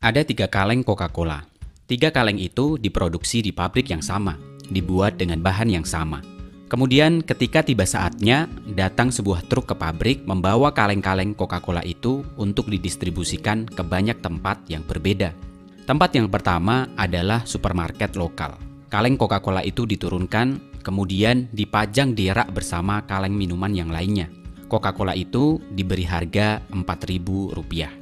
Ada tiga kaleng Coca-Cola. Tiga kaleng itu diproduksi di pabrik yang sama, dibuat dengan bahan yang sama. Kemudian ketika tiba saatnya, datang sebuah truk ke pabrik membawa kaleng-kaleng Coca-Cola itu untuk didistribusikan ke banyak tempat yang berbeda. Tempat yang pertama adalah supermarket lokal. Kaleng Coca-Cola itu diturunkan, kemudian dipajang di rak bersama kaleng minuman yang lainnya. Coca-Cola itu diberi harga Rp4.000.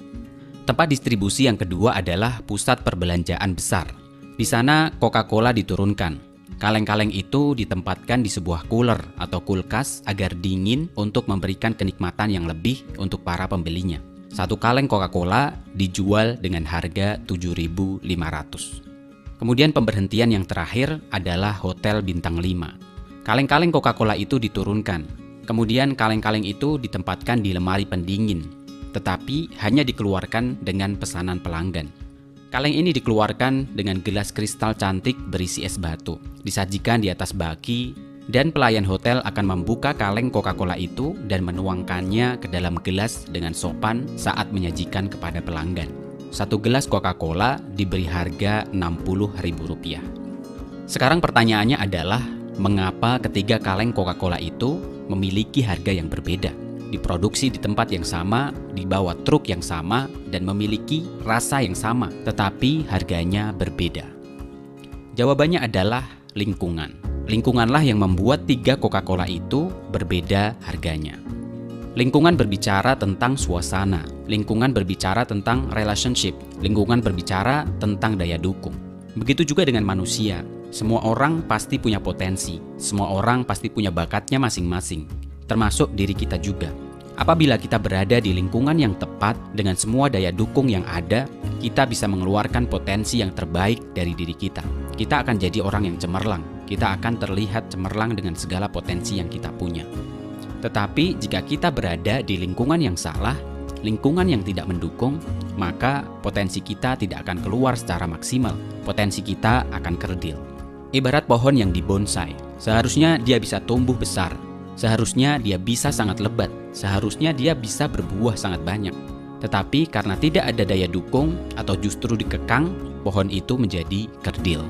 Tempat distribusi yang kedua adalah pusat perbelanjaan besar. Di sana Coca-Cola diturunkan. Kaleng-kaleng itu ditempatkan di sebuah cooler atau kulkas agar dingin untuk memberikan kenikmatan yang lebih untuk para pembelinya. Satu kaleng Coca-Cola dijual dengan harga 7.500. Kemudian pemberhentian yang terakhir adalah hotel bintang 5. Kaleng-kaleng Coca-Cola itu diturunkan. Kemudian kaleng-kaleng itu ditempatkan di lemari pendingin tetapi hanya dikeluarkan dengan pesanan pelanggan. Kaleng ini dikeluarkan dengan gelas kristal cantik berisi es batu, disajikan di atas baki, dan pelayan hotel akan membuka kaleng Coca-Cola itu dan menuangkannya ke dalam gelas dengan sopan saat menyajikan kepada pelanggan. Satu gelas Coca-Cola diberi harga Rp60.000. Sekarang pertanyaannya adalah, mengapa ketiga kaleng Coca-Cola itu memiliki harga yang berbeda? Diproduksi di tempat yang sama, dibawa truk yang sama, dan memiliki rasa yang sama, tetapi harganya berbeda. Jawabannya adalah lingkungan. Lingkunganlah yang membuat tiga Coca-Cola itu berbeda harganya. Lingkungan berbicara tentang suasana, lingkungan berbicara tentang relationship, lingkungan berbicara tentang daya dukung. Begitu juga dengan manusia, semua orang pasti punya potensi, semua orang pasti punya bakatnya masing-masing termasuk diri kita juga. Apabila kita berada di lingkungan yang tepat dengan semua daya dukung yang ada, kita bisa mengeluarkan potensi yang terbaik dari diri kita. Kita akan jadi orang yang cemerlang. Kita akan terlihat cemerlang dengan segala potensi yang kita punya. Tetapi jika kita berada di lingkungan yang salah, lingkungan yang tidak mendukung, maka potensi kita tidak akan keluar secara maksimal. Potensi kita akan kerdil. Ibarat pohon yang dibonsai, seharusnya dia bisa tumbuh besar, Seharusnya dia bisa sangat lebat, seharusnya dia bisa berbuah sangat banyak. Tetapi karena tidak ada daya dukung atau justru dikekang, pohon itu menjadi kerdil.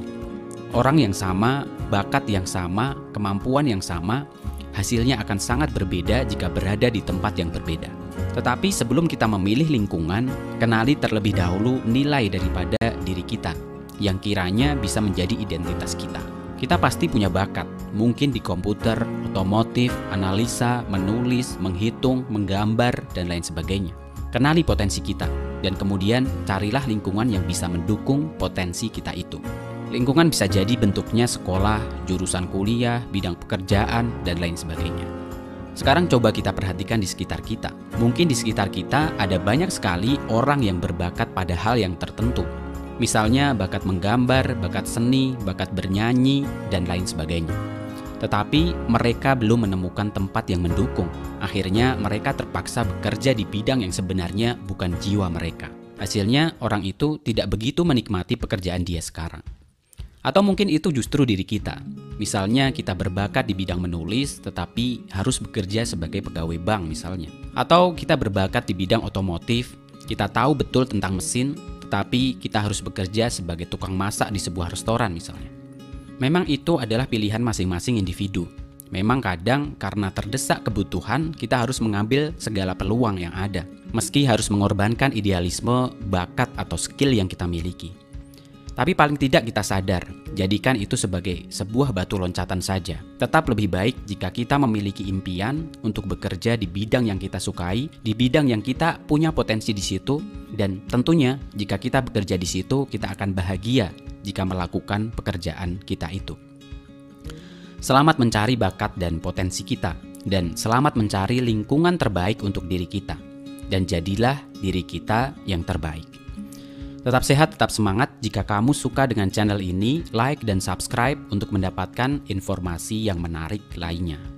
Orang yang sama, bakat yang sama, kemampuan yang sama, hasilnya akan sangat berbeda jika berada di tempat yang berbeda. Tetapi sebelum kita memilih lingkungan, kenali terlebih dahulu nilai daripada diri kita yang kiranya bisa menjadi identitas kita. Kita pasti punya bakat, mungkin di komputer, otomotif, analisa, menulis, menghitung, menggambar, dan lain sebagainya. Kenali potensi kita, dan kemudian carilah lingkungan yang bisa mendukung potensi kita itu. Lingkungan bisa jadi bentuknya sekolah, jurusan kuliah, bidang pekerjaan, dan lain sebagainya. Sekarang coba kita perhatikan di sekitar kita. Mungkin di sekitar kita ada banyak sekali orang yang berbakat pada hal yang tertentu, Misalnya bakat menggambar, bakat seni, bakat bernyanyi, dan lain sebagainya. Tetapi mereka belum menemukan tempat yang mendukung. Akhirnya mereka terpaksa bekerja di bidang yang sebenarnya bukan jiwa mereka. Hasilnya orang itu tidak begitu menikmati pekerjaan dia sekarang. Atau mungkin itu justru diri kita. Misalnya kita berbakat di bidang menulis tetapi harus bekerja sebagai pegawai bank misalnya. Atau kita berbakat di bidang otomotif, kita tahu betul tentang mesin tapi kita harus bekerja sebagai tukang masak di sebuah restoran misalnya. Memang itu adalah pilihan masing-masing individu. Memang kadang karena terdesak kebutuhan, kita harus mengambil segala peluang yang ada, meski harus mengorbankan idealisme, bakat, atau skill yang kita miliki. Tapi paling tidak kita sadar, jadikan itu sebagai sebuah batu loncatan saja. Tetap lebih baik jika kita memiliki impian untuk bekerja di bidang yang kita sukai, di bidang yang kita punya potensi di situ, dan tentunya jika kita bekerja di situ, kita akan bahagia jika melakukan pekerjaan kita itu. Selamat mencari bakat dan potensi kita, dan selamat mencari lingkungan terbaik untuk diri kita, dan jadilah diri kita yang terbaik. Tetap sehat, tetap semangat. Jika kamu suka dengan channel ini, like dan subscribe untuk mendapatkan informasi yang menarik lainnya.